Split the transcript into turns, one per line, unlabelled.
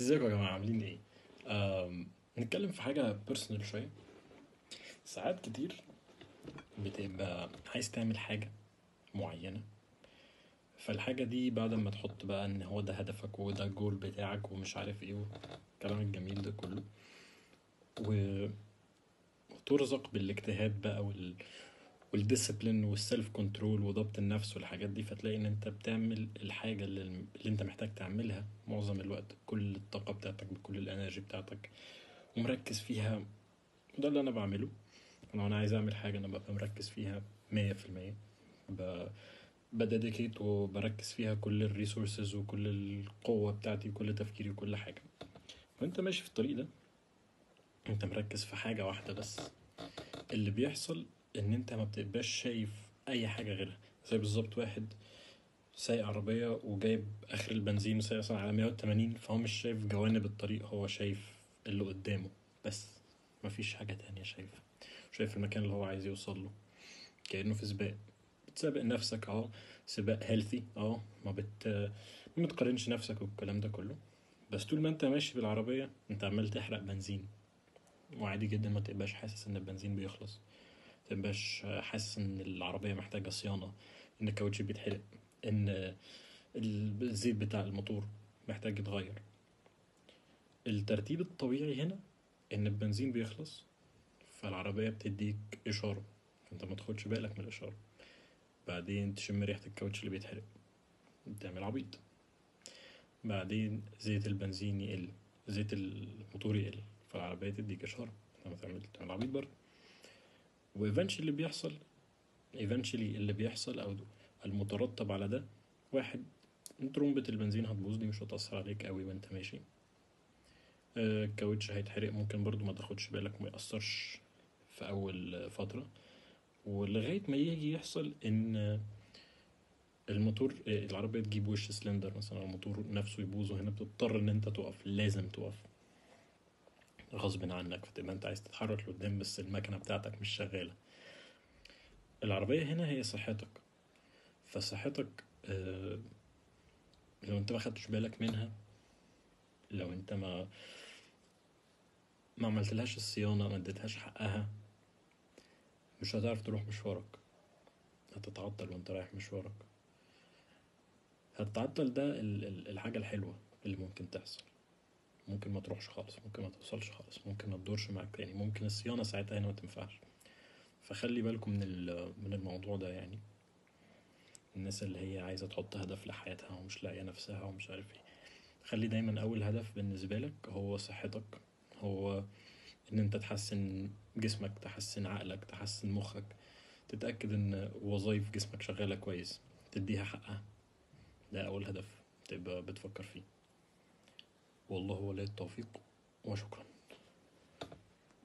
ازيكم يا جماعة عاملين إيه؟ آم، نتكلم في حاجة personal شوية ساعات كتير بتبقى عايز تعمل حاجة معينة فالحاجة دي بعد ما تحط بقى ان هو ده هدفك وده الجول بتاعك ومش عارف إيه والكلام الجميل ده كله و- وترزق بالاجتهاد بقى وال وال discipline وال self control وضبط النفس والحاجات دي فتلاقي إن أنت بتعمل الحاجة اللي, اللي أنت محتاج تعملها معظم الوقت. بكل الطاقة بتاعتك بكل ال energy بتاعتك ومركز فيها وده اللي أنا بعمله. لو أنا عايز أعمل حاجة أنا ببقى مركز فيها مية في المية. بديديكيت وبركز فيها كل الريسورسز وكل القوة بتاعتي وكل تفكيري وكل حاجة. وأنت ماشي في الطريق ده أنت مركز في حاجة واحدة بس. اللي بيحصل إن أنت ما بتبقاش شايف أي حاجة غيرها. زي بالظبط واحد سايق عربية وجايب آخر البنزين وسايق مثلا على 180 فهو مش شايف جوانب الطريق هو شايف اللي قدامه. بس مفيش حاجة تانية شايفها. شايف المكان اللي هو عايز يوصل له. كأنه في سباق. بتسابق نفسك آه. سباق هيلثي آه. ما بت ما بتقارنش نفسك والكلام ده كله. بس طول ما أنت ماشي بالعربية أنت عمال تحرق بنزين. وعادي جدا ما تبقاش حاسس إن البنزين بيخلص. تبقاش حاسس إن العربية محتاجة صيانة إن الكاوتش بيتحرق إن الزيت بتاع الموتور محتاج يتغير. الترتيب الطبيعي هنا إن البنزين بيخلص فالعربية بتديك إشارة. انت ما تاخدش بالك من الإشارة. بعدين تشم ريحة الكاوتش اللي بيتحرق. تعمل عبيط. بعدين زيت البنزين يقل زيت الموتور يقل فالعربية تديك إشارة. لما تعمل تعمل عبيط برضه. و eventually اللي بيحصل eventually اللي بيحصل أو المترتب على ده واحد ترمبة البنزين هتبوظ دي مش هتأثر عليك قوي وأنت ماشي. آه، الكاوتش هيتحرق ممكن برضو ما تاخدش بالك ما يأثرش في أول فترة. ولغاية ما يجي يحصل إن الموتور آه، العربية تجيب وش سلندر مثلا الموتور نفسه يبوظ وهنا بتضطر إن أنت تقف لازم تقف. غصب عنك فتبقى أنت عايز تتحرك لقدام بس المكنة بتاعتك مش شغالة. العربية هنا هي صحتك. فصحتك آه، لو انت ما خدتش بالك منها لو انت ما ما عملتلهاش الصيانة ما اديتهاش حقها مش هتعرف تروح مشوارك. هتتعطل وانت رايح مشوارك. هتتعطل ده ال- ال- الحاجة الحلوة اللي ممكن تحصل. ممكن ما تروحش خالص ممكن ما توصلش خالص ممكن ما تدورش معاك تاني ممكن الصيانة ساعتها هنا ما تنفعش. فخلي بالكم من من الموضوع ده يعني. الناس اللي هي عايزة تحط هدف لحياتها ومش لاقية نفسها ومش عارف إيه. خلي دايما أول هدف بالنسبة لك هو صحتك هو إن أنت تحسن جسمك تحسن عقلك تحسن مخك تتأكد إن وظائف جسمك شغالة كويس تديها حقها. ده أول هدف تبقى بتفكر فيه. والله ولي التوفيق وشكرا.